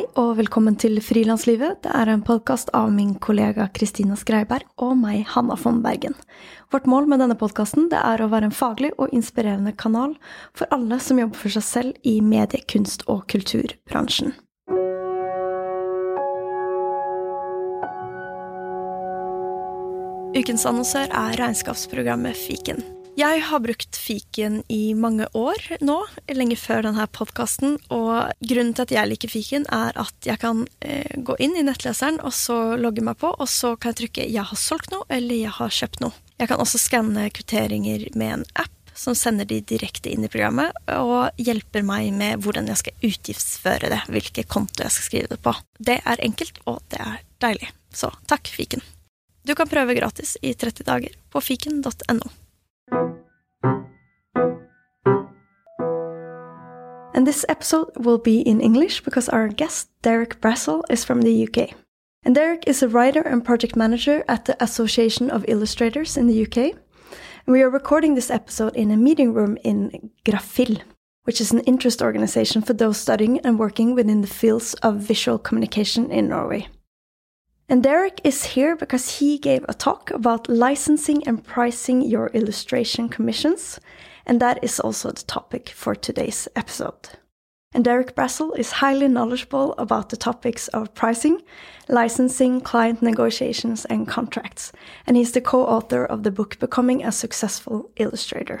Hei og velkommen til Frilanslivet. Det er en podkast av min kollega Kristina Skreiberg og meg, Hanna von Bergen. Vårt mål med denne podkasten er å være en faglig og inspirerende kanal for alle som jobber for seg selv i medie-, kunst- og kulturbransjen. Ukens annonsør er regnskapsprogrammet Fiken. Jeg har brukt fiken i mange år nå, lenge før denne podkasten. Og grunnen til at jeg liker fiken, er at jeg kan eh, gå inn i nettleseren og så logge meg på, og så kan jeg trykke 'jeg har solgt noe' eller 'jeg har kjøpt noe'. Jeg kan også skanne kvitteringer med en app som sender de direkte inn i programmet, og hjelper meg med hvordan jeg skal utgiftsføre det, hvilke konto jeg skal skrive det på. Det er enkelt, og det er deilig. Så takk, fiken. Du kan prøve gratis i 30 dager på fiken.no. And this episode will be in English because our guest, Derek Brazell, is from the UK. And Derek is a writer and project manager at the Association of Illustrators in the UK. And we are recording this episode in a meeting room in Grafil, which is an interest organization for those studying and working within the fields of visual communication in Norway. And Derek is here because he gave a talk about licensing and pricing your illustration commissions, and that is also the topic for today's episode. And Derek Brazell is highly knowledgeable about the topics of pricing, licensing, client negotiations, and contracts, and he's the co author of the book Becoming a Successful Illustrator.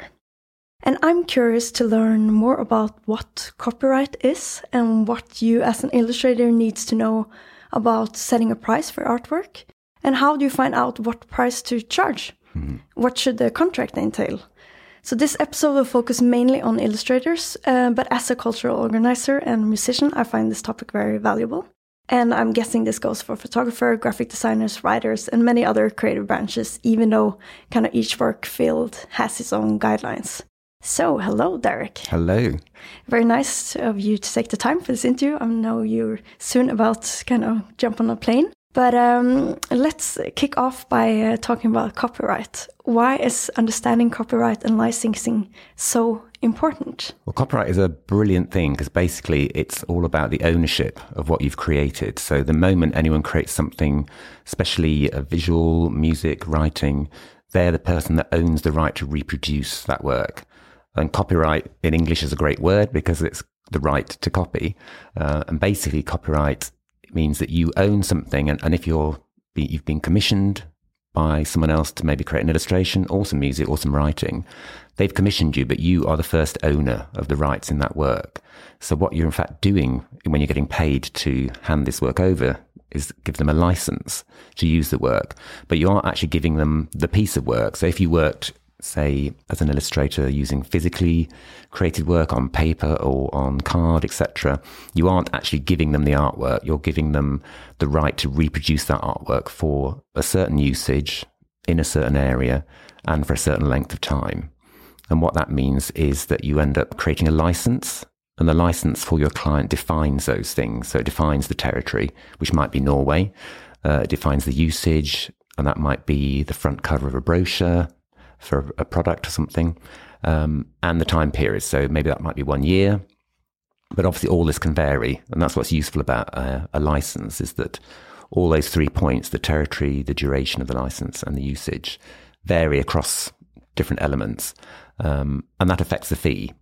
And I'm curious to learn more about what copyright is and what you as an illustrator needs to know about setting a price for artwork? And how do you find out what price to charge? Mm-hmm. What should the contract entail? So, this episode will focus mainly on illustrators, uh, but as a cultural organizer and musician, I find this topic very valuable. And I'm guessing this goes for photographer, graphic designers, writers, and many other creative branches, even though kind of each work field has its own guidelines. So, hello, Derek. Hello. Very nice of you to take the time for this interview. I know you're soon about to kind of jump on a plane. But um, let's kick off by uh, talking about copyright. Why is understanding copyright and licensing so important? Well, copyright is a brilliant thing because basically it's all about the ownership of what you've created. So the moment anyone creates something, especially a visual, music, writing, they're the person that owns the right to reproduce that work. And copyright in English is a great word because it's the right to copy. Uh, and basically, copyright means that you own something. And, and if you're you've been commissioned by someone else to maybe create an illustration or some music or some writing, they've commissioned you, but you are the first owner of the rights in that work. So what you're in fact doing when you're getting paid to hand this work over is give them a license to use the work, but you aren't actually giving them the piece of work. So if you worked say, as an illustrator using physically created work on paper or on card, etc., you aren't actually giving them the artwork. You're giving them the right to reproduce that artwork for a certain usage in a certain area and for a certain length of time. And what that means is that you end up creating a license and the license for your client defines those things. So it defines the territory, which might be Norway. Uh, it defines the usage, and that might be the front cover of a brochure for a product or something, um, and the time period. So maybe that might be one year, but obviously all this can vary, and that's what's useful about a, a license is that all those three points, the territory, the duration of the license, and the usage, vary across different elements, um, and that affects the fee.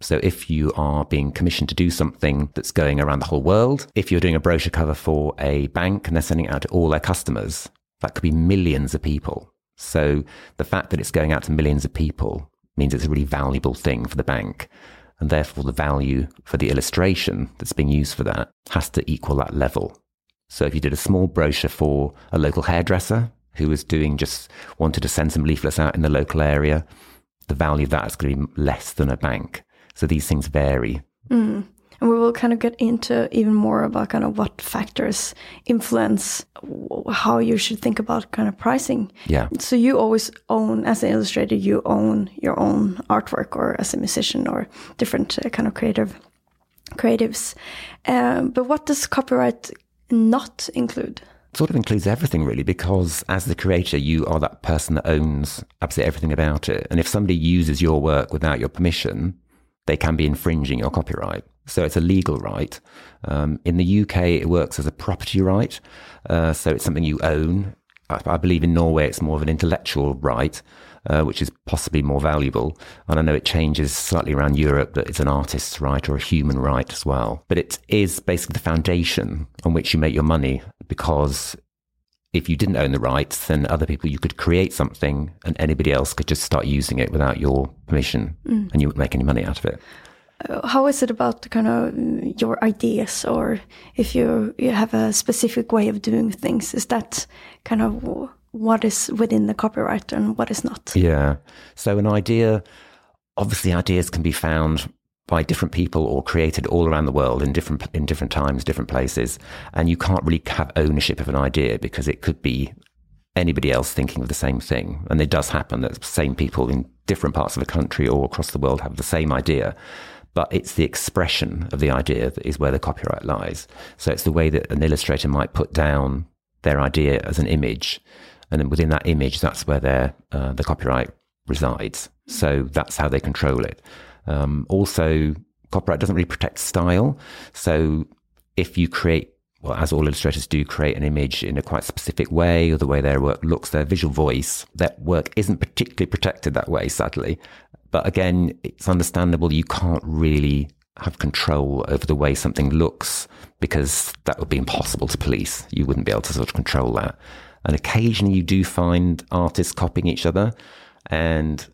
So if you are being commissioned to do something that's going around the whole world, if you're doing a brochure cover for a bank and they're sending it out to all their customers, that could be millions of people. So the fact that it's going out to millions of people means it's a really valuable thing for the bank. And therefore, the value for the illustration that's being used for that has to equal that level. So if you did a small brochure for a local hairdresser who was doing just wanted to send some leaflets out in the local area, the value of that is going to be less than a bank. So these things vary. Mm. And we will kind of get into even more about kind of what factors influence how you should think about kind of pricing. Yeah. So you always own, as an illustrator, you own your own artwork, or as a musician, or different uh, kind of creative creatives. Um, but what does copyright not include? sort of includes everything really because as the creator you are that person that owns absolutely everything about it and if somebody uses your work without your permission they can be infringing your copyright So it's a legal right. Um, in the UK, it works as a property right. Uh, so it's something you own. I, I, believe in Norway, it's more of an intellectual right, uh, which is possibly more valuable. And I know it changes slightly around Europe that it's an artist's right or a human right as well. But it is basically the foundation on which you make your money because if you didn't own the rights, then other people, you could create something and anybody else could just start using it without your permission mm. and you wouldn't make any money out of it. Uh, how is it about kind of your ideas or if you, you have a specific way of doing things? Is that kind of what is within the copyright and what is not? Yeah. So an idea, obviously ideas can be found by different people or created all around the world in different in different times, different places, and you can't really have ownership of an idea because it could be anybody else thinking of the same thing. And it does happen that same people in different parts of the country or across the world have the same idea. But it's the expression of the idea that is where the copyright lies. So it's the way that an illustrator might put down their idea as an image, and then within that image, that's where their uh, the copyright resides. So that's how they control it. Um, also, copyright doesn't really protect style. So if you create, well, as all illustrators do, create an image in a quite specific way, or the way their work looks, their visual voice, that work isn't particularly protected that way, sadly. But again, it's understandable. You can't really have control over the way something looks because that would be impossible to police. You wouldn't be able to sort of control that. And occasionally you do find artists copying each other. And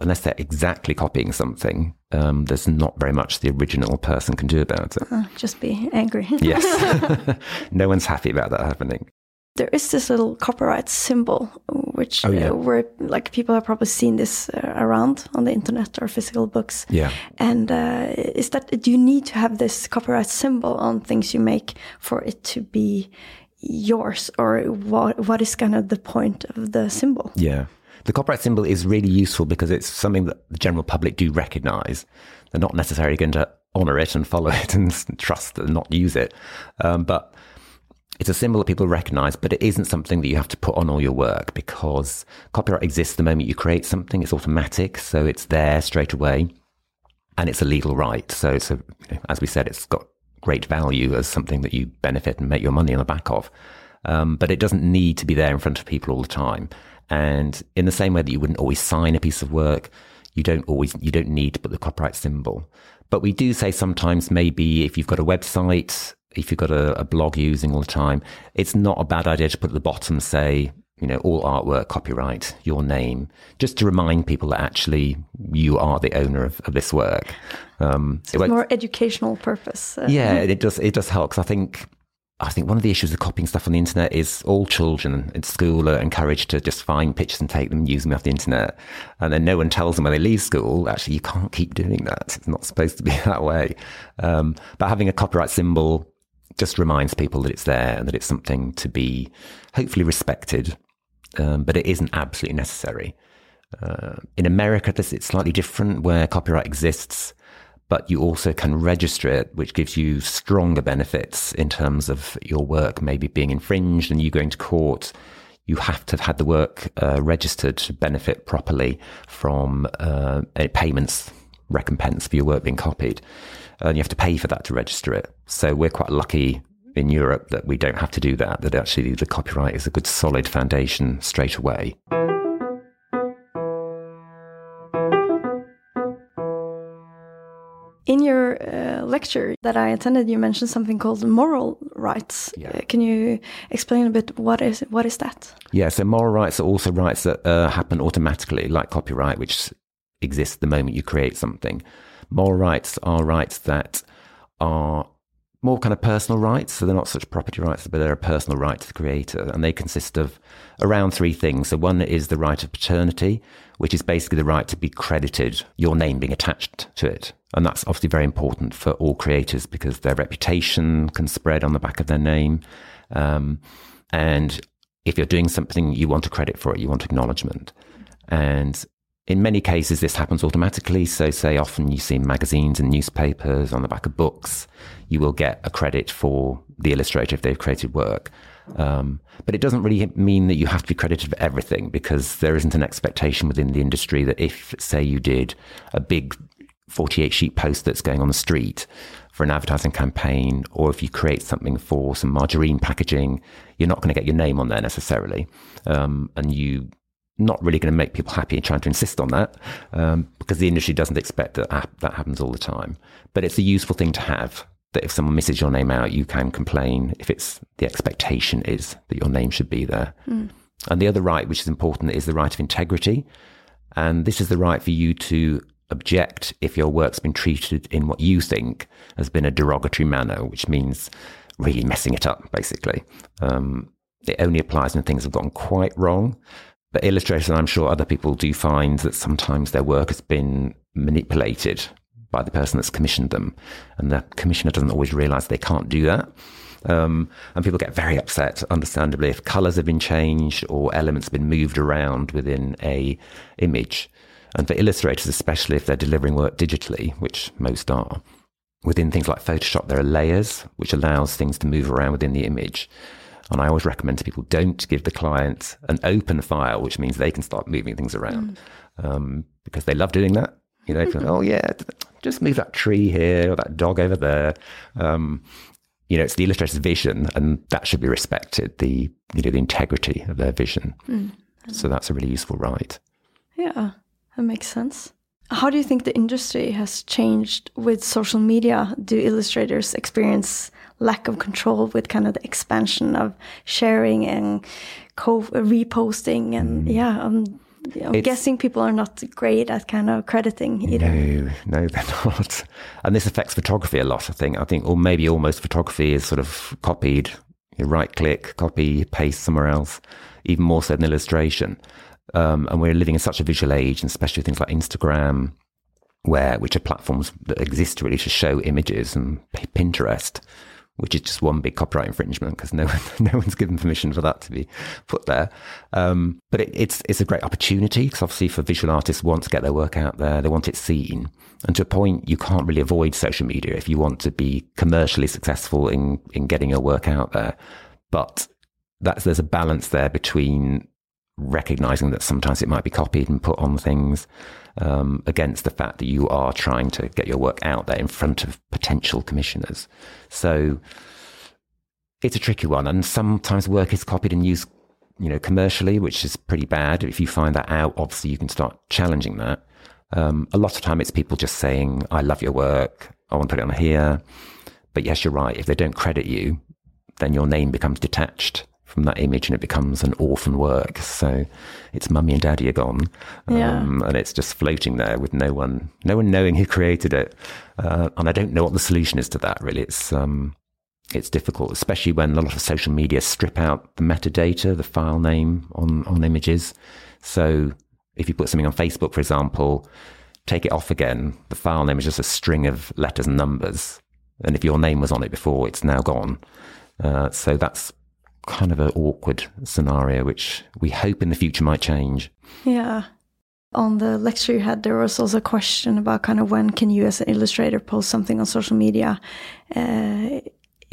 unless they're exactly copying something, um, there's not very much the original person can do about it. Uh, just be angry. yes. no one's happy about that happening. There is this little copyright symbol, which oh, yeah. uh, where like people have probably seen this uh, around on the internet or physical books. Yeah. And uh, is that do you need to have this copyright symbol on things you make for it to be yours, or what? What is kind of the point of the symbol? Yeah. The copyright symbol is really useful because it's something that the general public do recognize. They're not necessarily going to honor it and follow it and trust and not use it. Um, but it's a symbol that people recognize, but it isn't something that you have to put on all your work because copyright exists the moment you create something. It's automatic. So it's there straight away and it's a legal right. So it's a, you know, as we said, it's got great value as something that you benefit and make your money on the back of. Um, but it doesn't need to be there in front of people all the time. And in the same way that you wouldn't always sign a piece of work, you don't always, you don't need to put the copyright symbol. But we do say sometimes maybe if you've got a website, if you've got a, a blog using all the time, it's not a bad idea to put at the bottom, say, you know, all artwork, copyright, your name, just to remind people that actually you are the owner of, of this work. Um, so it more educational purpose. Uh, yeah, it does. It does help. Cause I think I think one of the issues with copying stuff on the internet is all children in school are encouraged to just find pictures and take them and use them off the internet. And then no one tells them when they leave school, actually, you can't keep doing that. It's not supposed to be that way. Um, but having a copyright symbol just reminds people that it's there and that it's something to be hopefully respected. Um, but it isn't absolutely necessary. Uh, in America, this, it's slightly different where copyright exists but you also can register it, which gives you stronger benefits in terms of your work maybe being infringed and you going to court. You have to have had the work uh, registered to benefit properly from uh, payments, recompense for your work being copied. And you have to pay for that to register it. So we're quite lucky in Europe that we don't have to do that, that actually the copyright is a good solid foundation straight away. In your uh, lecture that I attended, you mentioned something called moral rights. Yeah. Uh, can you explain a bit what is what is that? Yeah, so moral rights are also rights that uh, happen automatically, like copyright, which exists the moment you create something. Moral rights are rights that are more kind of personal rights. So they're not such property rights, but they're a personal right to the creator. And they consist of around three things. So one is the right of paternity, which is basically the right to be credited, your name being attached to it. And that's obviously very important for all creators because their reputation can spread on the back of their name. Um, and if you're doing something, you want a credit for it, you want acknowledgement. And in many cases, this happens automatically. So, say often you see in magazines and newspapers on the back of books, you will get a credit for the illustrator if they've created work. Um, but it doesn't really mean that you have to be credited for everything because there isn't an expectation within the industry that if, say, you did a big 48 sheet post that's going on the street for an advertising campaign, or if you create something for some margarine packaging, you're not going to get your name on there necessarily. Um, and you not really going to make people happy and trying to insist on that um, because the industry doesn't expect that that happens all the time. But it's a useful thing to have that if someone misses your name out, you can complain if it's the expectation is that your name should be there. Mm. And the other right, which is important, is the right of integrity. And this is the right for you to object if your work's been treated in what you think has been a derogatory manner, which means really messing it up, basically. Um, it only applies when things have gone quite wrong. But illustrators, and I'm sure other people do find that sometimes their work has been manipulated by the person that's commissioned them. And the commissioner doesn't always realize they can't do that. Um, and people get very upset, understandably, if colors have been changed or elements have been moved around within a image. And for illustrators, especially if they're delivering work digitally, which most are, within things like Photoshop, there are layers which allows things to move around within the image. And I always recommend to people don't give the client an open file, which means they can start moving things around mm. um, because they love doing that. You know, oh yeah, just move that tree here or that dog over there. Um, you know, it's the illustrator's vision, and that should be respected. The you know the integrity of their vision. Mm. So that's a really useful right. Yeah. That makes sense. How do you think the industry has changed with social media? Do illustrators experience lack of control with kind of the expansion of sharing and co reposting? And mm. yeah, I'm, I'm guessing people are not great at kind of crediting either. No, no, they're not. And this affects photography a lot, I think. I think, or maybe almost photography is sort of copied. You right click, copy, paste somewhere else, even more so than illustration. Um, and we're living in such a visual age, and especially things like Instagram, where which are platforms that exist really to show images, and Pinterest, which is just one big copyright infringement because no one, no one's given permission for that to be put there. Um, but it, it's it's a great opportunity because obviously for visual artists want to get their work out there, they want it seen, and to a point you can't really avoid social media if you want to be commercially successful in in getting your work out there. But that's there's a balance there between recognizing that sometimes it might be copied and put on things um, against the fact that you are trying to get your work out there in front of potential commissioners. So it's a tricky one, and sometimes work is copied and used, you know, commercially, which is pretty bad. If you find that out, obviously you can start challenging that. Um, a lot of time, it's people just saying, "I love your work. I want to put it on here." But yes, you're right. If they don't credit you, then your name becomes detached from that image and it becomes an orphan work. So it's mummy and daddy are gone. Yeah. Um, and it's just floating there with no one, no one knowing who created it. Uh, and I don't know what the solution is to that really. It's, um, it's difficult, especially when a lot of social media strip out the metadata, the file name on, on images. So if you put something on Facebook, for example, take it off again, the file name is just a string of letters and numbers. And if your name was on it before, it's now gone. Uh, so that's kind of an awkward scenario, which we hope in the future might change. Yeah. On the lecture you had, there was also a question about kind of when can you, as an illustrator, post something on social media. Uh,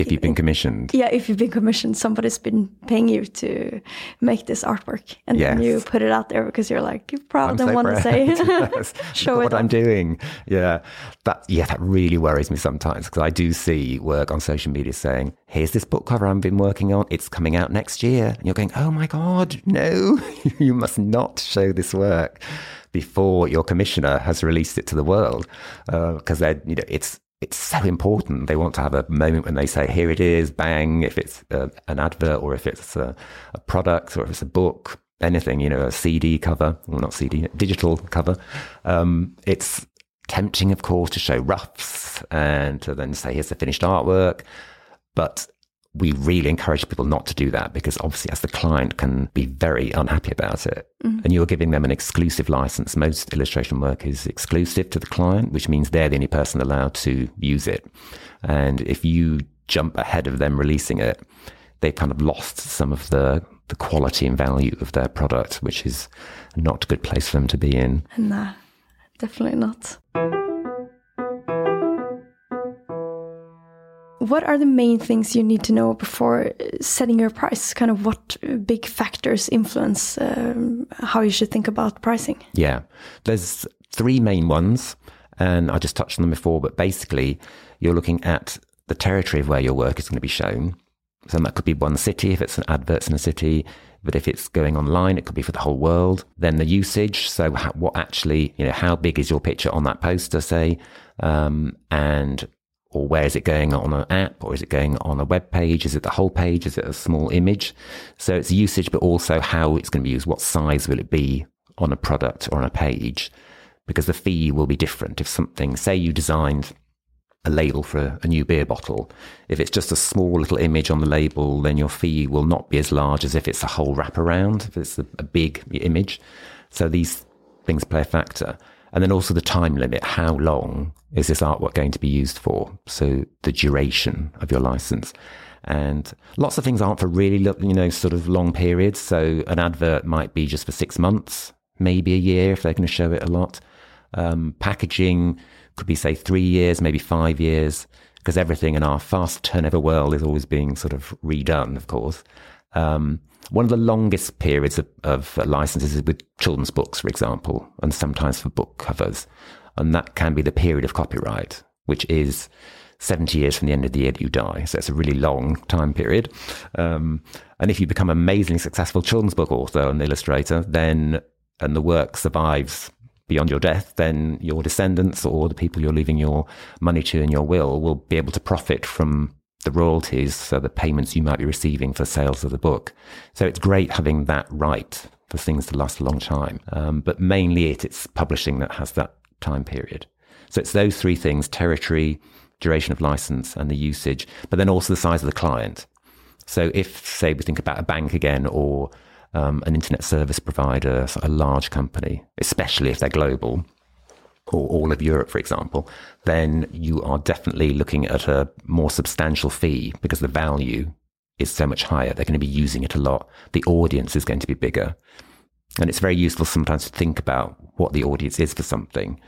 if you've been commissioned. Yeah, if you've been commissioned, somebody's been paying you to make this artwork, and yes. then you put it out there because you're like you proud and so want to say, show it. What I'm doing, yeah, that yeah, that really worries me sometimes because I do see work on social media saying, "Here's this book cover I've been working on. It's coming out next year," and you're going, "Oh my god, no! you must not show this work." Before your commissioner has released it to the world, because uh, you know it's it's so important. They want to have a moment when they say, here it is, bang, if it's uh, an advert or if it's a, a, product or if it's a book, anything, you know, a CD cover, well, not CD, digital cover. Um, it's tempting, of course, to show roughs and to then say, here's the finished artwork. But we really encourage people not to do that because obviously as the client can be very unhappy about it. Mm-hmm. and you're giving them an exclusive license. Most illustration work is exclusive to the client which means they're the only person allowed to use it. And if you jump ahead of them releasing it they've kind of lost some of the the quality and value of their product which is not a good place for them to be in. No definitely not what are the main things you need to know before setting your price? Kind of what big factors influence um, how you should think about pricing? Yeah, there's three main ones. And I just touched on them before, but basically, you're looking at the territory of where your work is going to be shown. So that could be one city if it's an adverts in a city, but if it's going online, it could be for the whole world. Then the usage. So what actually, you know, how big is your picture on that poster, say, um, and or where is it going on an app or is it going on a web page? Is it the whole page? Is it a small image? So it's usage, but also how it's going to be used. What size will it be on a product or on a page? Because the fee will be different. If something, say you designed a label for a, a new beer bottle, if it's just a small little image on the label, then your fee will not be as large as if it's a whole wraparound, if it's a, a big image. So these things play a factor. And then also the time limit. How long is this artwork going to be used for? So the duration of your license. And lots of things aren't for really, you know, sort of long periods. So an advert might be just for six months, maybe a year if they're going to show it a lot. Um, packaging could be, say, three years, maybe five years, because everything in our fast turnover world is always being sort of redone, of course. Um, one of the longest periods of, of licenses is with children's books, for example, and sometimes for book covers. And that can be the period of copyright, which is 70 years from the end of the year that you die. So it's a really long time period. Um, and if you become an amazingly successful children's book author and illustrator, then, and the work survives beyond your death, then your descendants or the people you're leaving your money to in your will will be able to profit from the royalties, so the payments you might be receiving for sales of the book. So it's great having that right for things to last a long time. Um, but mainly it, it's publishing that has that time period. So it's those three things, territory, duration of license and the usage, but then also the size of the client. So if, say, we think about a bank again or um, an internet service provider, a large company, especially if they're global, or all of Europe, for example, then you are definitely looking at a more substantial fee because the value is so much higher. They're going to be using it a lot. The audience is going to be bigger. And it's very useful sometimes to think about what the audience is for something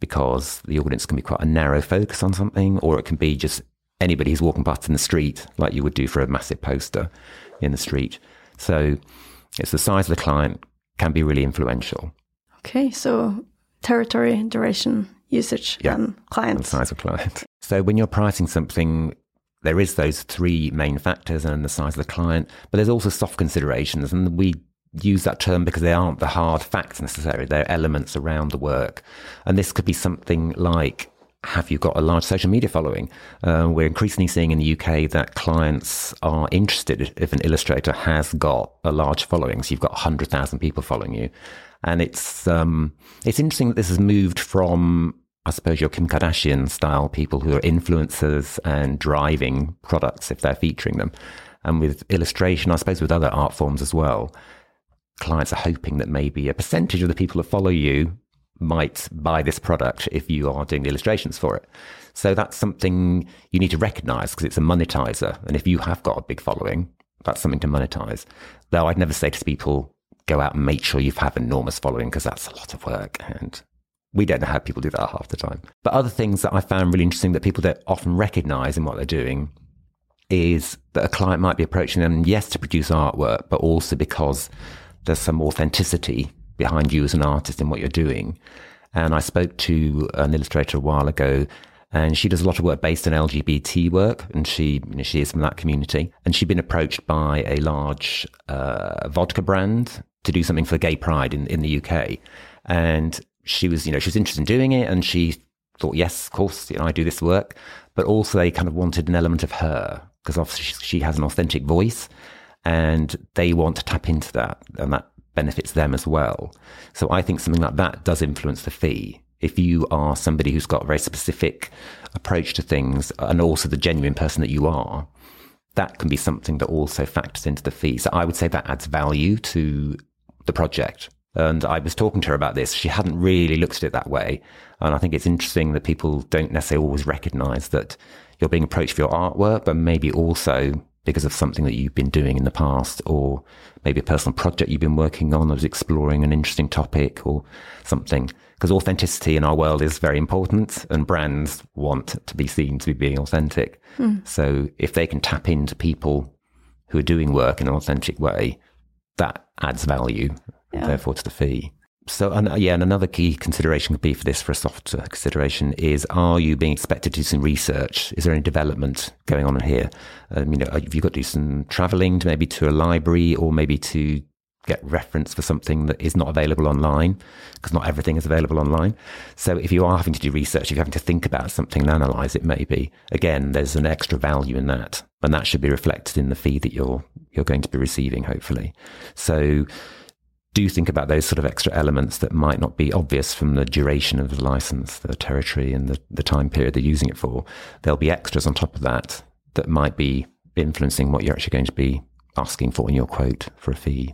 because the audience can be quite a narrow focus on something, or it can be just anybody who's walking past in the street, like you would do for a massive poster in the street. So it's the size of the client can be really influential. Okay, so territory, duration, usage, yeah. and client. And size of client. So when you're pricing something, there is those three main factors and the size of the client, but there's also soft considerations. And we use that term because they aren't the hard facts necessarily. They're elements around the work. And this could be something like have you got a large social media following? Uh, we're increasingly seeing in the UK that clients are interested if an illustrator has got a large following. So you've got 100,000 people following you. And it's um, it's interesting that this has moved from I suppose your Kim Kardashian style people who are influencers and driving products if they're featuring them. And with illustration, I suppose with other art forms as well, clients are hoping that maybe a percentage of the people that follow you might buy this product if you are doing the illustrations for it. So that's something you need to recognize because it's a monetizer. And if you have got a big following, that's something to monetize. Though I'd never say to people, go out and make sure you have enormous following because that's a lot of work. And we don't know how people do that half the time. But other things that I found really interesting that people don't often recognize in what they're doing is that a client might be approaching them, yes, to produce artwork, but also because there's some authenticity behind you as an artist in what you're doing. And I spoke to an illustrator a while ago and she does a lot of work based on LGBT work, and she you know, she is from that community. And she'd been approached by a large uh, vodka brand to do something for Gay Pride in, in the UK. And she was, you know, she was interested in doing it and she thought, yes, of course, you know, I do this work. But also they kind of wanted an element of her because obviously she has an authentic voice and they want to tap into that and that benefits them as well. So I think something like that does influence the fee. If you are somebody who's got a very specific approach to things and also the genuine person that you are, that can be something that also factors into the fee. So I would say that adds value to the project. And I was talking to her about this. She hadn't really looked at it that way. And I think it's interesting that people don't necessarily always recognize that you're being approached for your artwork, but maybe also because of something that you've been doing in the past or maybe a personal project you've been working on or is exploring an interesting topic or something. Because authenticity in our world is very important and brands want to be seen to be being authentic. Mm. So if they can tap into people who are doing work in an authentic way, that adds value, yeah. therefore, to the fee. So, and, yeah, and another key consideration could be for this, for a soft consideration, is are you being expected to do some research? Is there any development going on here? Um, you know, have you got to do some traveling to maybe to a library or maybe to get reference for something that is not available online because not everything is available online. So if you are having to do research, if you're having to think about something and analyze it, maybe again, there's an extra value in that, and that should be reflected in the fee that you're you're going to be receiving, hopefully. So do think about those sort of extra elements that might not be obvious from the duration of the license, the territory, and the, the time period they're using it for. There'll be extras on top of that that might be influencing what you're actually going to be asking for in your quote for a fee.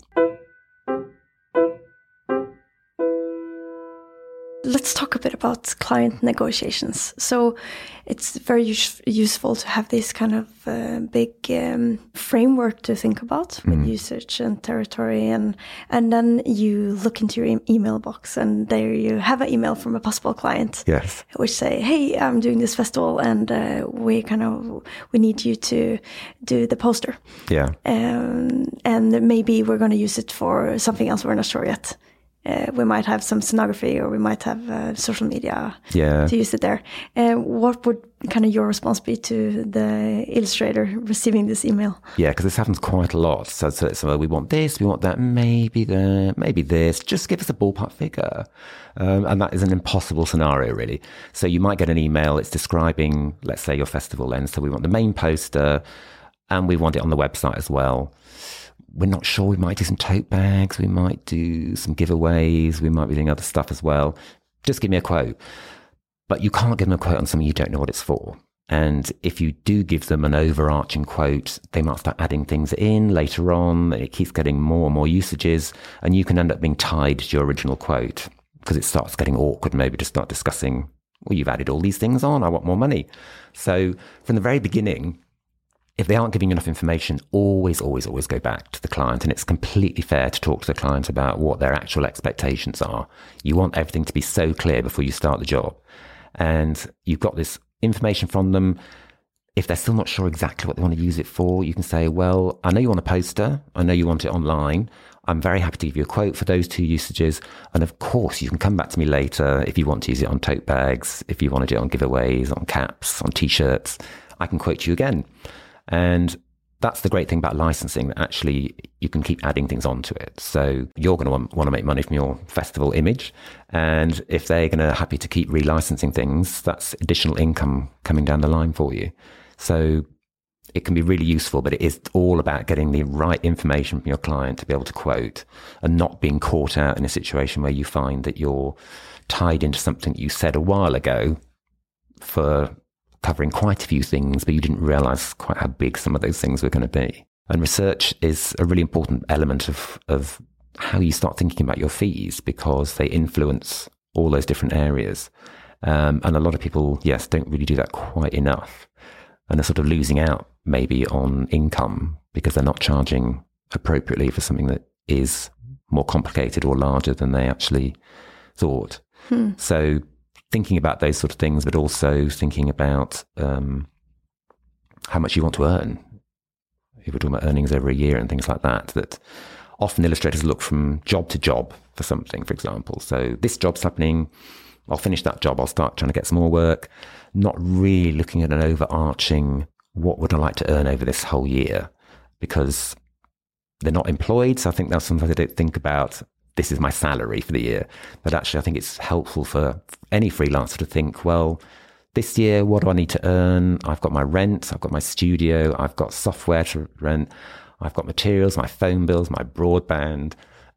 Let's talk a bit about client negotiations. So it's very useful to have this kind of uh, big um, framework to think about with mm. usage and territory, and and then you look into your e email box, and there you have an email from a possible client, yes, which say, "Hey, I'm doing this festival, and uh, we kind of we need you to do the poster, yeah, um, and maybe we're going to use it for something else we're not sure yet." Uh, we might have some scenography or we might have uh, social media yeah. to use it there. Uh, what would kind of your response be to the illustrator receiving this email? Yeah, because this happens quite a lot. So, so, so, we want this, we want that, maybe the, maybe this. Just give us a ballpark figure, um, and that is an impossible scenario, really. So you might get an email. It's describing, let's say, your festival lens. So we want the main poster, and we want it on the website as well we're not sure. We might do some tote bags. We might do some giveaways. We might be doing other stuff as well. Just give me a quote. But you can't give them a quote on something you don't know what it's for. And if you do give them an overarching quote, they might start adding things in later on. It keeps getting more and more usages, and you can end up being tied to your original quote because it starts getting awkward maybe to start discussing, well, you've added all these things on. I want more money. So from the very beginning, if they aren't giving you enough information, always, always, always go back to the client. And it's completely fair to talk to the client about what their actual expectations are. You want everything to be so clear before you start the job. And you've got this information from them. If they're still not sure exactly what they want to use it for, you can say, well, I know you want a poster. I know you want it online. I'm very happy to give you a quote for those two usages. And of course, you can come back to me later if you want to use it on tote bags, if you want to do it on giveaways, on caps, on t-shirts. I can quote you again. And that's the great thing about licensing that actually you can keep adding things onto it. So you're going to want, want to make money from your festival image. And if they're going to happy to keep relicensing things, that's additional income coming down the line for you. So it can be really useful, but it is all about getting the right information from your client to be able to quote and not being caught out in a situation where you find that you're tied into something you said a while ago for covering quite a few things, but you didn't realize quite how big some of those things were going to be. And research is a really important element of, of how you start thinking about your fees because they influence all those different areas. Um, and a lot of people, yes, don't really do that quite enough. And they're sort of losing out maybe on income because they're not charging appropriately for something that is more complicated or larger than they actually thought. Hmm. So thinking about those sort of things, but also thinking about um, how much you want to earn. If we're talking about earnings over a year and things like that, that often illustrators look from job to job for something, for example. So this job's happening. I'll finish that job. I'll start trying to get some more work. Not really looking at an overarching, what would I like to earn over this whole year? Because they're not employed. So I think that's something they don't think about this is my salary for the year. But actually, I think it's helpful for any freelancer to think, well, this year, what do I need to earn? I've got my rent, I've got my studio, I've got software to rent, I've got materials, my phone bills, my broadband,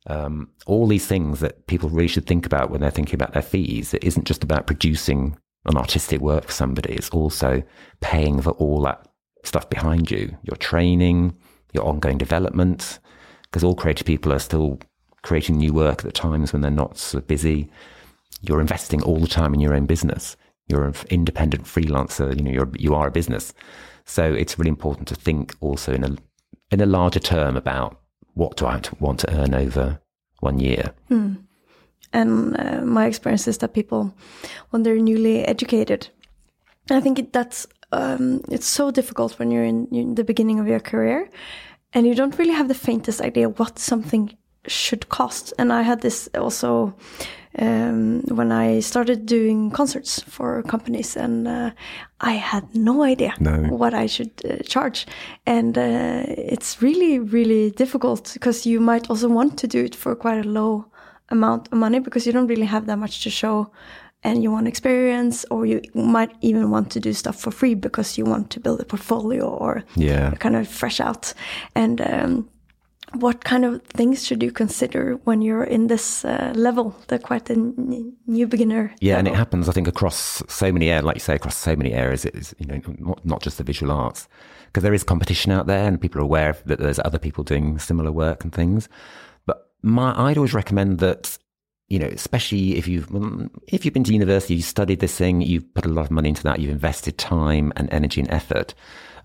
um, all these things that people really should think about when they're thinking about their fees. It isn't just about producing an artistic work for somebody, it's also paying for all that stuff behind you, your training, your ongoing development, because all creative people are still creating new work at the times when they're not so busy. You're investing all the time in your own business. You're an independent freelancer. You know, you're, you are a business. So it's really important to think also in a, in a larger term about what do I want to earn over one year. Hmm. And uh, my experience is that people, when they're newly educated, I think that's um, it's so difficult when you're in, in, the beginning of your career, and you don't really have the faintest idea what something should cost. And I had this also um, when I started doing concerts for companies, and uh, I had no idea No. what I should uh, charge. And uh, it's really, really difficult because you might also want to do it for quite a low amount of money because you don't really have that much to show and you want experience or you might even want to do stuff for free because you want to build a portfolio or Yeah. kind of fresh out and um, what kind of things should you consider when you're in this uh, level the quite a n- new beginner Yeah, and it happens, I think, across so many areas, like you say, across so many areas. It is, you know, not, not just the visual arts, because there is competition out there, and people are aware that there's other people doing similar work and things. But my, I'd always recommend that, you know, especially if you've if you've been to university, you studied this thing, you've put a lot of money into that, you've invested time and energy and effort,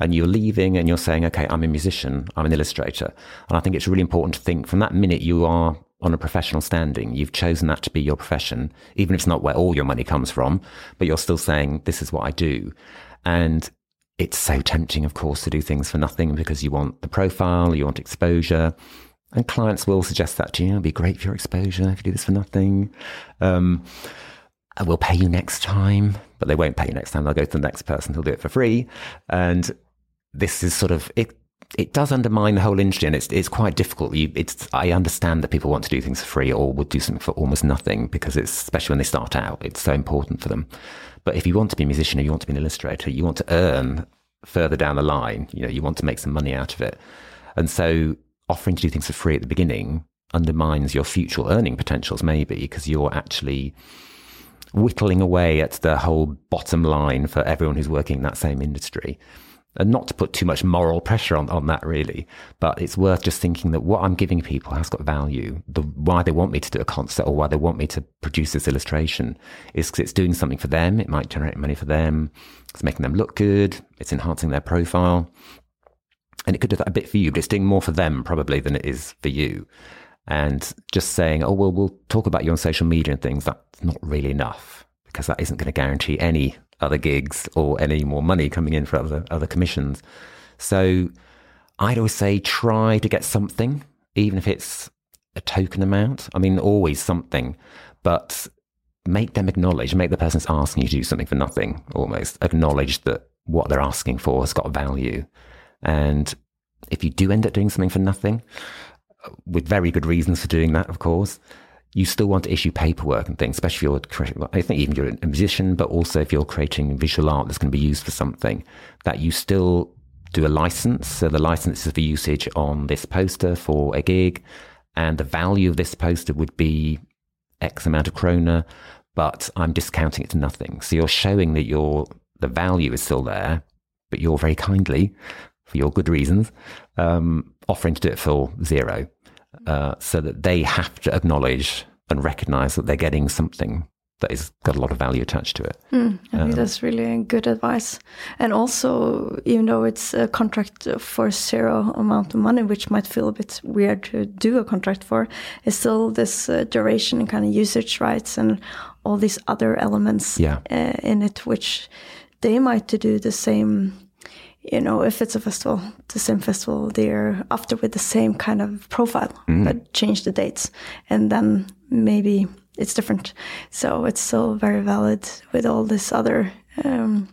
and you're leaving and you're saying, okay, I'm a musician, I'm an illustrator, and I think it's really important to think from that minute you are on a professional standing. You've chosen that to be your profession, even if it's not where all your money comes from, but you're still saying, this is what I do. And it's so tempting, of course, to do things for nothing because you want the profile, you want exposure. And clients will suggest that to you. It'd be great for your exposure if you do this for nothing. Um, we'll pay you next time, but they won't pay you next time. They'll go to the next person who'll do it for free. And this is sort of it. It does undermine the whole industry, and it's it's quite difficult. You, it's I understand that people want to do things for free or would do something for almost nothing because it's especially when they start out, it's so important for them. But if you want to be a musician or you want to be an illustrator, you want to earn further down the line. You know, you want to make some money out of it, and so offering to do things for free at the beginning undermines your future earning potentials, maybe because you're actually whittling away at the whole bottom line for everyone who's working in that same industry. And not to put too much moral pressure on, on that, really, but it's worth just thinking that what I'm giving people has got value. The why they want me to do a concert or why they want me to produce this illustration is because it's doing something for them. It might generate money for them. It's making them look good. It's enhancing their profile. And it could do that a bit for you, but it's doing more for them probably than it is for you. And just saying, oh, well, we'll talk about you on social media and things, that's not really enough because that isn't going to guarantee any other gigs or any more money coming in for other, other commissions. So I'd always say try to get something, even if it's a token amount. I mean, always something, but make them acknowledge, make the person asking you to do something for nothing almost acknowledge that what they're asking for has got value. And if you do end up doing something for nothing, with very good reasons for doing that, of course, you still want to issue paperwork and things, especially if you're, I think even if you're a musician, but also if you're creating visual art that's going to be used for something, that you still do a license. So the license is for usage on this poster for a gig, and the value of this poster would be X amount of krona, but I'm discounting it to nothing. So you're showing that your the value is still there, but you're very kindly, for your good reasons, um, offering to do it for zero, uh, so that they have to acknowledge and recognize that they're getting something that has got a lot of value attached to it. I think that's really good advice. And also, even though it's a contract for zero amount of money, which might feel a bit weird to do a contract for, is still this uh, duration and kind of usage rights and all these other elements Yeah. uh, in it, which they might to do the same. You know, if it's a festival, the same festival the year after with the same kind of profile, but change the dates, and then maybe it's different. So it's still very valid with all these other um,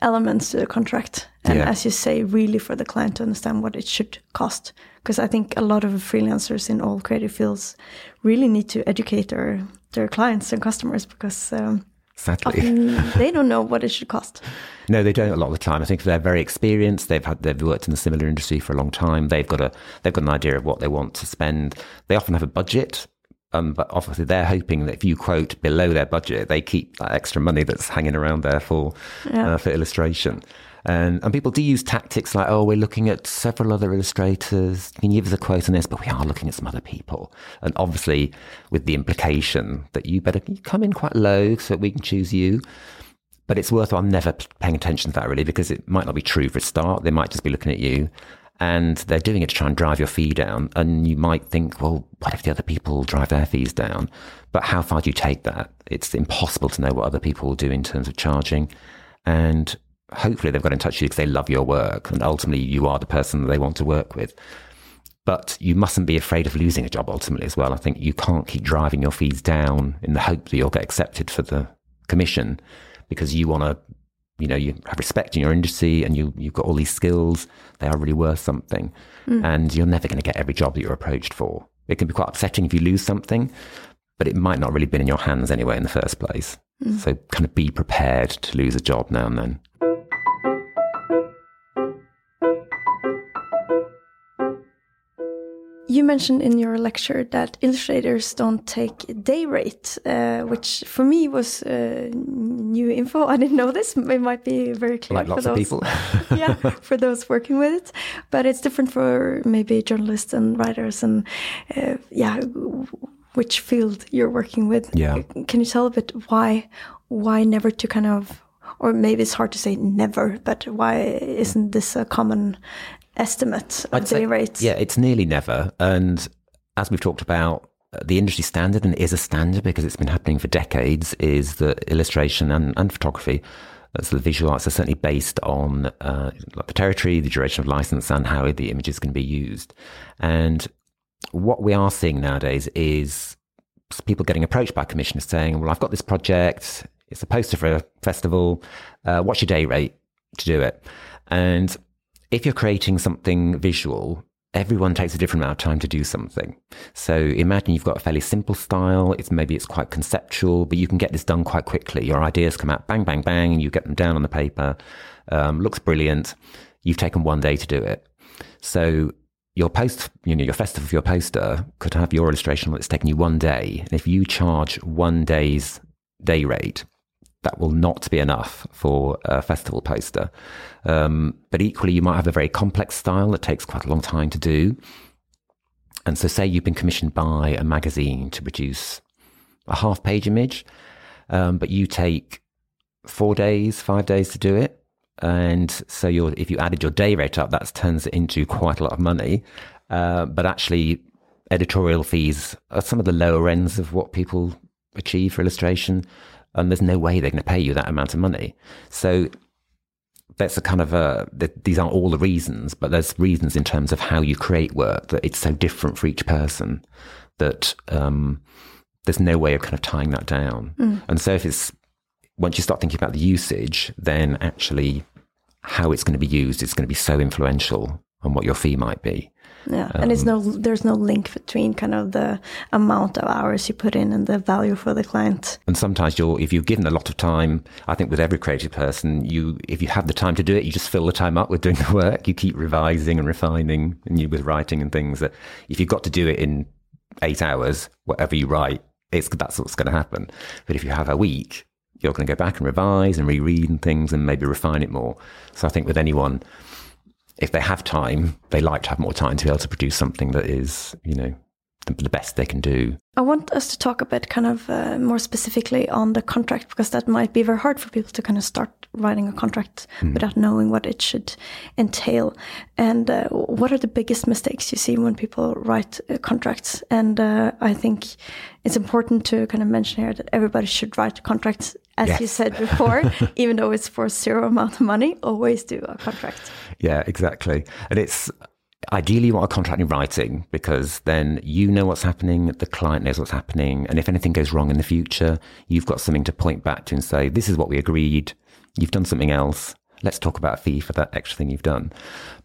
elements to the contract. And Yeah. as you say, really for the client to understand what it should cost. Because I think a lot of freelancers in all creative fields really need to educate their, their clients and customers because um, Sadly. often they don't know what it should cost. No, they don't a lot of the time. I think they're very experienced, they've had they've worked in a similar industry for a long time. They've got a they've got an idea of what they want to spend. They often have a budget, um, but obviously they're hoping that if you quote below their budget, they keep that extra money that's hanging around there for Yeah. uh, for illustration. And and people do use tactics like, oh, we're looking at several other illustrators. Can you give us a quote on this? But we are looking at some other people, and obviously with the implication that you better come in quite low so that we can choose you but it's worthwhile never paying attention to that really because it might not be true for a start. They might just be looking at you and they're doing it to try and drive your fee down. And you might think, well, what if the other people drive their fees down? But how far do you take that? It's impossible to know what other people will do in terms of charging. And hopefully they've got in touch with you because they love your work and ultimately you are the person that they want to work with. But you mustn't be afraid of losing a job ultimately as well. I think you can't keep driving your fees down in the hope that you'll get accepted for the commission because you want to, you know, you have respect in your industry and you, you've got all these skills. They are really worth something. Mm. And you're never going to get every job that you're approached for. It can be quite upsetting if you lose something, but it might not really been in your hands anyway in the first place. Mm. So kind of be prepared to lose a job now and then. You mentioned in your lecture that illustrators don't take day rate, uh, which for me was uh, new info. I didn't know this. It might be very clear like for lots those, of people. yeah, for those working with it, but it's different for maybe journalists and writers and uh, yeah, which field you're working with. Yeah, can you tell a bit why why never to kind of or maybe it's hard to say never, but why isn't this a common estimate of I'd day say, rates? Yeah, it's nearly never. And as we've talked about, the industry standard, and is a standard because it's been happening for decades, is that illustration and, and photography, so the visual arts are certainly based on uh, the territory, the duration of license, and how the images can be used. And what we are seeing nowadays is people getting approached by commissioners saying, "Well, I've got this project. It's a poster for a festival. Uh, what's your day rate to do it?" And if you're creating something visual, everyone takes a different amount of time to do something. So imagine you've got a fairly simple style. It's maybe it's quite conceptual, but you can get this done quite quickly. Your ideas come out bang, bang, bang, and you get them down on the paper. Um, looks brilliant. You've taken one day to do it. So your post, you know, your festival your poster could have your illustration that's taken you one day. And if you charge one day's day rate, that will not be enough for a festival poster. Um, but equally, you might have a very complex style that takes quite a long time to do. And so, say you've been commissioned by a magazine to produce a half page image, um, but you take four days, five days to do it. And so, if you added your day rate up, that turns it into quite a lot of money. Uh, but actually, editorial fees are some of the lower ends of what people achieve for illustration and there's no way they're going to pay you that amount of money. So that's a kind of a, these aren't all the reasons, but there's reasons in terms of how you create work that it's so different for each person that um, there's no way of kind of tying that down. Mm. And so if it's, once you start thinking about the usage, then actually how it's going to be used is going to be so influential on what your fee might be. Yeah, um, and it's no there's no link between kind of the amount of hours you put in and the value for the client. And sometimes you're if you've given a lot of time, I think with every creative person, you if you have the time to do it, you just fill the time up with doing the work. You keep revising and refining, and you with writing and things. That if you've got to do it in eight hours, whatever you write, it's that's what's going to happen. But if you have a week, you're going to go back and revise and reread and things and maybe refine it more. So I think with anyone if they have time, they like to have more time to be able to produce something that is, you know, the, the best they can do. I want us to talk a bit kind of uh, more specifically on the contract because that might be very hard for people to kind of start writing a contract mm. without knowing what it should entail. And uh, what are the biggest mistakes you see when people write uh, contracts? And uh, I think it's important to kind of mention here that everybody should write contracts, as yes. you said before, even though it's for zero amount of money, always do a contract. Yeah, exactly. And it's ideally you want a contract in writing because then you know what's happening, the client knows what's happening, and if anything goes wrong in the future, you've got something to point back to and say, this is what we agreed, you've done something else, let's talk about a fee for that extra thing you've done.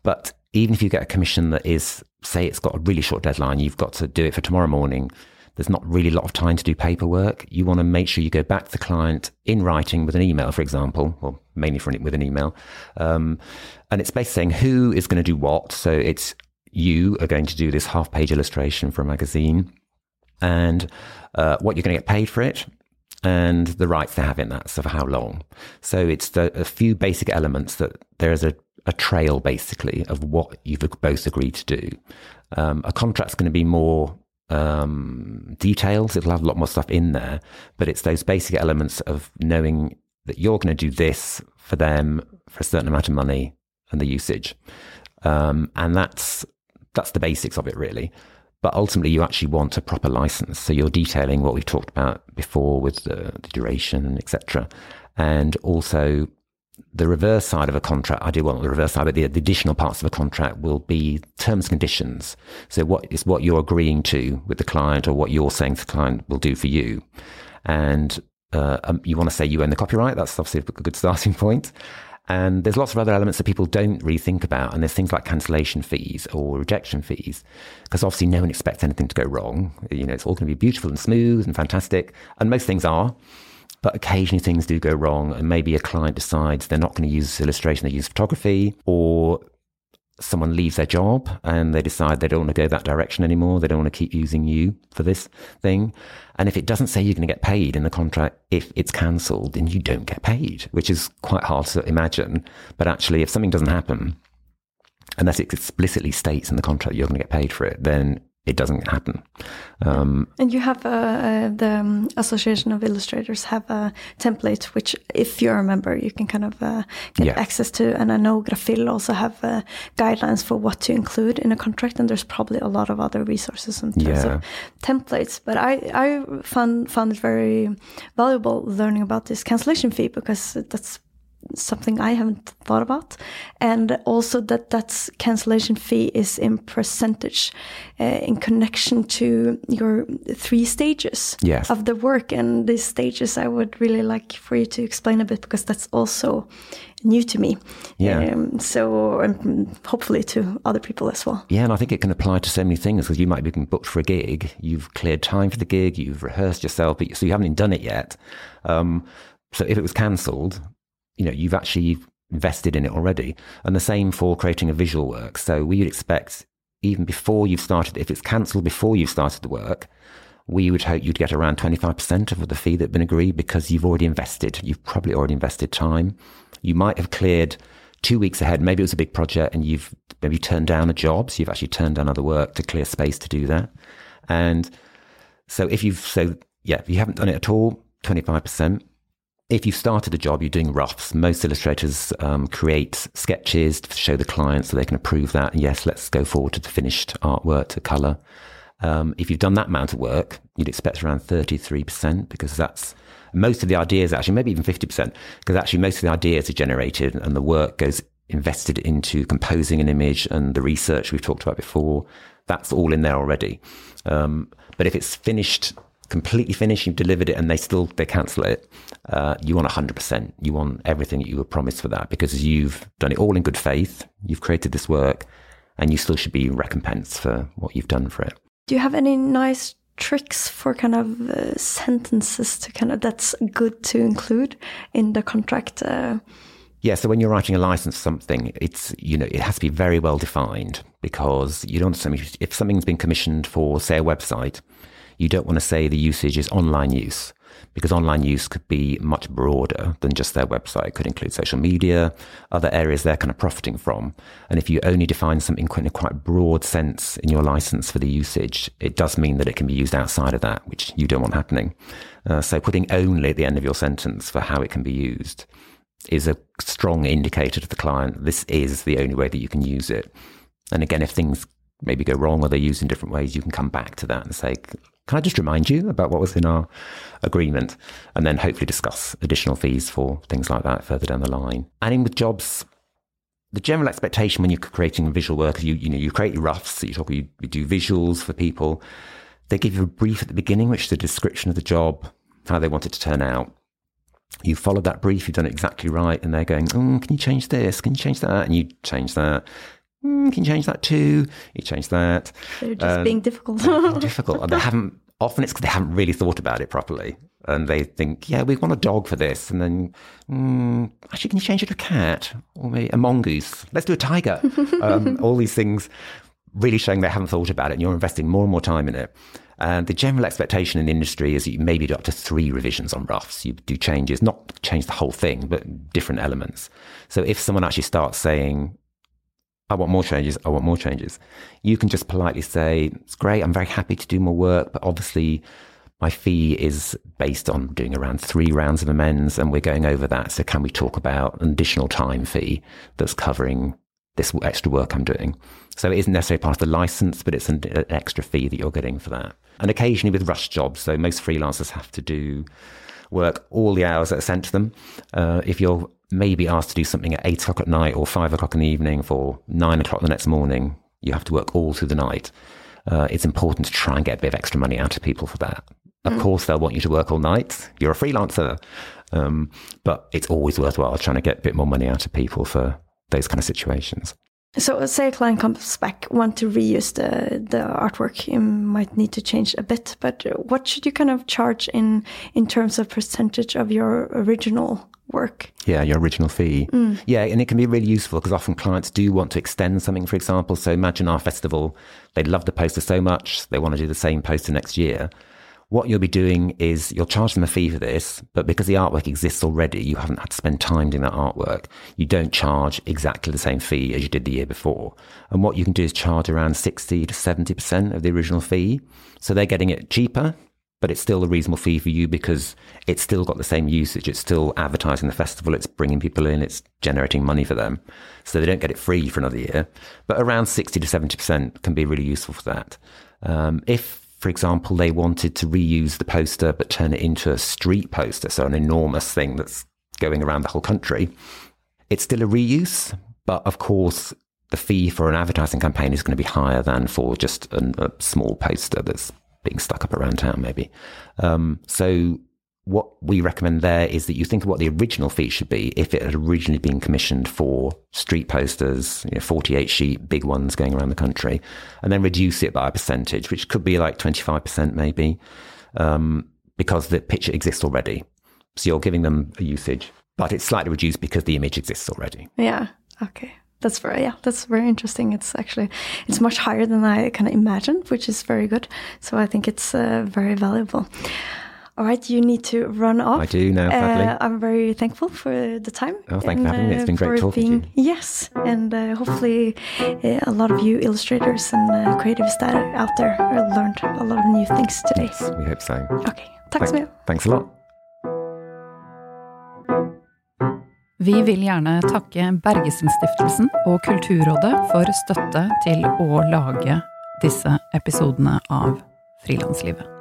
But even if you get a commission that is, say it's got a really short deadline, you've got to do it for tomorrow morning, there's not really a lot of time to do paperwork. You want to make sure you go back to the client in writing with an email, for example, or mainly for, with an email. Um, and it's basically saying who is going to do what. So it's you are going to do this half page illustration for a magazine and uh, what you're going to get paid for it and the rights to have in that. So for how long. So it's the, a few basic elements that there is a, a trail basically of what you've both agreed to do. Um, a contract's going to be more um, details. It'll have a lot more stuff in there, but it's those basic elements of knowing that you're going to do this for them for a certain amount of money and the usage. Um, and that's, that's the basics of it really. But ultimately, you actually want a proper license. So you're detailing what we've talked about before with the, the duration, etc. And also, the reverse side of a contract, I do want the reverse side, but the, the, additional parts of a contract will be terms and conditions. So what is what you're agreeing to with the client or what you're saying the client will do for you. And uh, um, you want to say you own the copyright. That's obviously a good starting point. And there's lots of other elements that people don't really think about. And there's things like cancellation fees or rejection fees, because obviously no one expects anything to go wrong. You know, it's all going to be beautiful and smooth and fantastic. And most things are. But occasionally things do go wrong, and maybe a client decides they're not going to use illustration, they use photography, or someone leaves their job and they decide they don't want to go that direction anymore. They don't want to keep using you for this thing. And if it doesn't say you're going to get paid in the contract, if it's cancelled, then you don't get paid, which is quite hard to imagine. But actually, if something doesn't happen, unless it explicitly states in the contract you're going to get paid for it, then it doesn't happen. Um, and you have uh, uh, the um, Association of Illustrators have a template, which if you're a member, you can kind of uh, get yeah. access to. And I know Grafil also have uh, guidelines for what to include in a contract, and there's probably a lot of other resources in terms yeah. of templates. But I I found found it very valuable learning about this cancellation fee because that's something I haven't thought about, and also that that cancellation fee is in percentage uh, in connection to your three stages yes. of the work. And these stages, I would really like for you to explain a bit because that's also new to me. Yeah. Um, so um, hopefully to other people as well. Yeah, and I think it can apply to so many things because you might be booked for a gig, you've cleared time for the gig, you've rehearsed yourself, but so you haven't even done it yet. Um, so if it was cancelled, you know, you've actually invested in it already. And the same for creating a visual work. So we would expect even before you've started, if it's cancelled before you've started the work, we would hope you'd get around 25% of the fee that had been agreed because you've already invested. You've probably already invested time. You might have cleared two weeks ahead. Maybe it was a big project and you've maybe turned down a job. So you've actually turned down other work to clear space to do that. And so if you've, so yeah, if you haven't done it at all, 25% if you've started a job, you're doing roughs. Most illustrators um, create sketches to show the client so they can approve that. And yes, let's go forward to the finished artwork to color. Um, if you've done that amount of work, you'd expect around 33% because that's most of the ideas, actually, maybe even 50%, because actually most of the ideas are generated and the work goes invested into composing an image and the research we've talked about before. That's all in there already. Um, but if it's finished completely finished, you've delivered it, and they still they cancel it, uh, you want hundred percent. You want everything that you were promised for that because you've done it all in good faith. You've created this work, and you still should be recompensed for what you've done for it. Do you have any nice tricks for kind of uh, sentences to kind of that's good to include in the contract? Uh, yeah, so when you're writing a license something, it's you know it has to be very well defined because you don't. If something's been commissioned for, say, a website, you don't want to say the usage is online use because online use could be much broader than just their website. It could include social media, other areas they're kind of profiting from. And if you only define something in a quite broad sense in your license for the usage, it does mean that it can be used outside of that, which you don't want happening. Uh, so putting only at the end of your sentence for how it can be used is a strong indicator to the client this is the only way that you can use it. And again, if things maybe go wrong or they're used in different ways, you can come back to that and say, can I just remind you about what was in our agreement? And then hopefully discuss additional fees for things like that further down the line. And in with jobs, the general expectation when you're creating visual work you, you know, you create roughs, you talk, you, you do visuals for people. They give you a brief at the beginning, which is a description of the job, how they want it to turn out. You followed that brief, you've done it exactly right, and they're going, oh, can you change this? Can you change that? And you change that mm, can you change that too? You change that. They're just um, being difficult. difficult. And they haven't, often it's because they haven't really thought about it properly. And they think, yeah, we want a dog for this. And then, mm, actually, can you change it to a cat? Or maybe a mongoose? Let's do a tiger. um, all these things really showing they haven't thought about it and you're investing more and more time in it. And the general expectation in the industry is that you maybe do up to three revisions on roughs. You do changes, not change the whole thing, but different elements. So if someone actually starts saying, I want more changes. I want more changes. You can just politely say, it's great. I'm very happy to do more work, but obviously my fee is based on doing around three rounds of amends and we're going over that. So can we talk about an additional time fee that's covering this extra work I'm doing? So it isn't necessarily part of the license, but it's an, extra fee that you're getting for that. And occasionally with rush jobs, so most freelancers have to do work all the hours that are sent to them. Uh, if you're maybe asked to do something at eight o'clock at night or five o'clock in the evening for nine o'clock the next morning, you have to work all through the night. Uh, it's important to try and get a bit of extra money out of people for that. Of mm. course, they'll want you to work all night. You're a freelancer. Um, but it's always worthwhile trying to get a bit more money out of people for those kind of situations. So, say a client comes back, want to reuse the the artwork, you might need to change a bit. But what should you kind of charge in in terms of percentage of your original work? Yeah, your original fee. Mm. Yeah, and it can be really useful because often clients do want to extend something. For example, so imagine our festival; they love the poster so much they want to do the same poster next year what you'll be doing is you'll charge them a fee for this, but because the artwork exists already, you haven't had to spend time doing that artwork. You don't charge exactly the same fee as you did the year before. And what you can do is charge around 60 to 70% of the original fee. So they're getting it cheaper, but it's still a reasonable fee for you because it's still got the same usage. It's still advertising the festival. It's bringing people in. It's generating money for them. So they don't get it free for another year, but around 60 to 70% can be really useful for that. Um, if for example, they wanted to reuse the poster but turn it into a street poster, so an enormous thing that's going around the whole country. It's still a reuse, but of course, the fee for an advertising campaign is going to be higher than for just an, a small poster that's being stuck up around town, maybe. Um, so what we recommend there is that you think of what the original fee should be if it had originally been commissioned for street posters, you know, 48 sheet, big ones going around the country, and then reduce it by a percentage, which could be like 25% maybe, um, because the picture exists already. So you're giving them a usage, but it's slightly reduced because the image exists already. Yeah. Okay. That's very yeah, that's very interesting. It's actually it's much higher than I kind of imagined, which is very good. So I think it's uh, very valuable. All right, you need to run off. I do now, uh, I'm very thankful for the time. Oh, thank you for having me. It's been great talking being, to you. Yes, and uh, hopefully uh, a lot of you illustrators and uh, creatives that are out there learned a lot of new things today. Yes, we hope so. Okay, thanks, Thank. Thanks a lot. Vi vil gjerne takke Bergesen-stiftelsen og Kulturrådet for støtte til å lage disse episodene av Frilanslivet.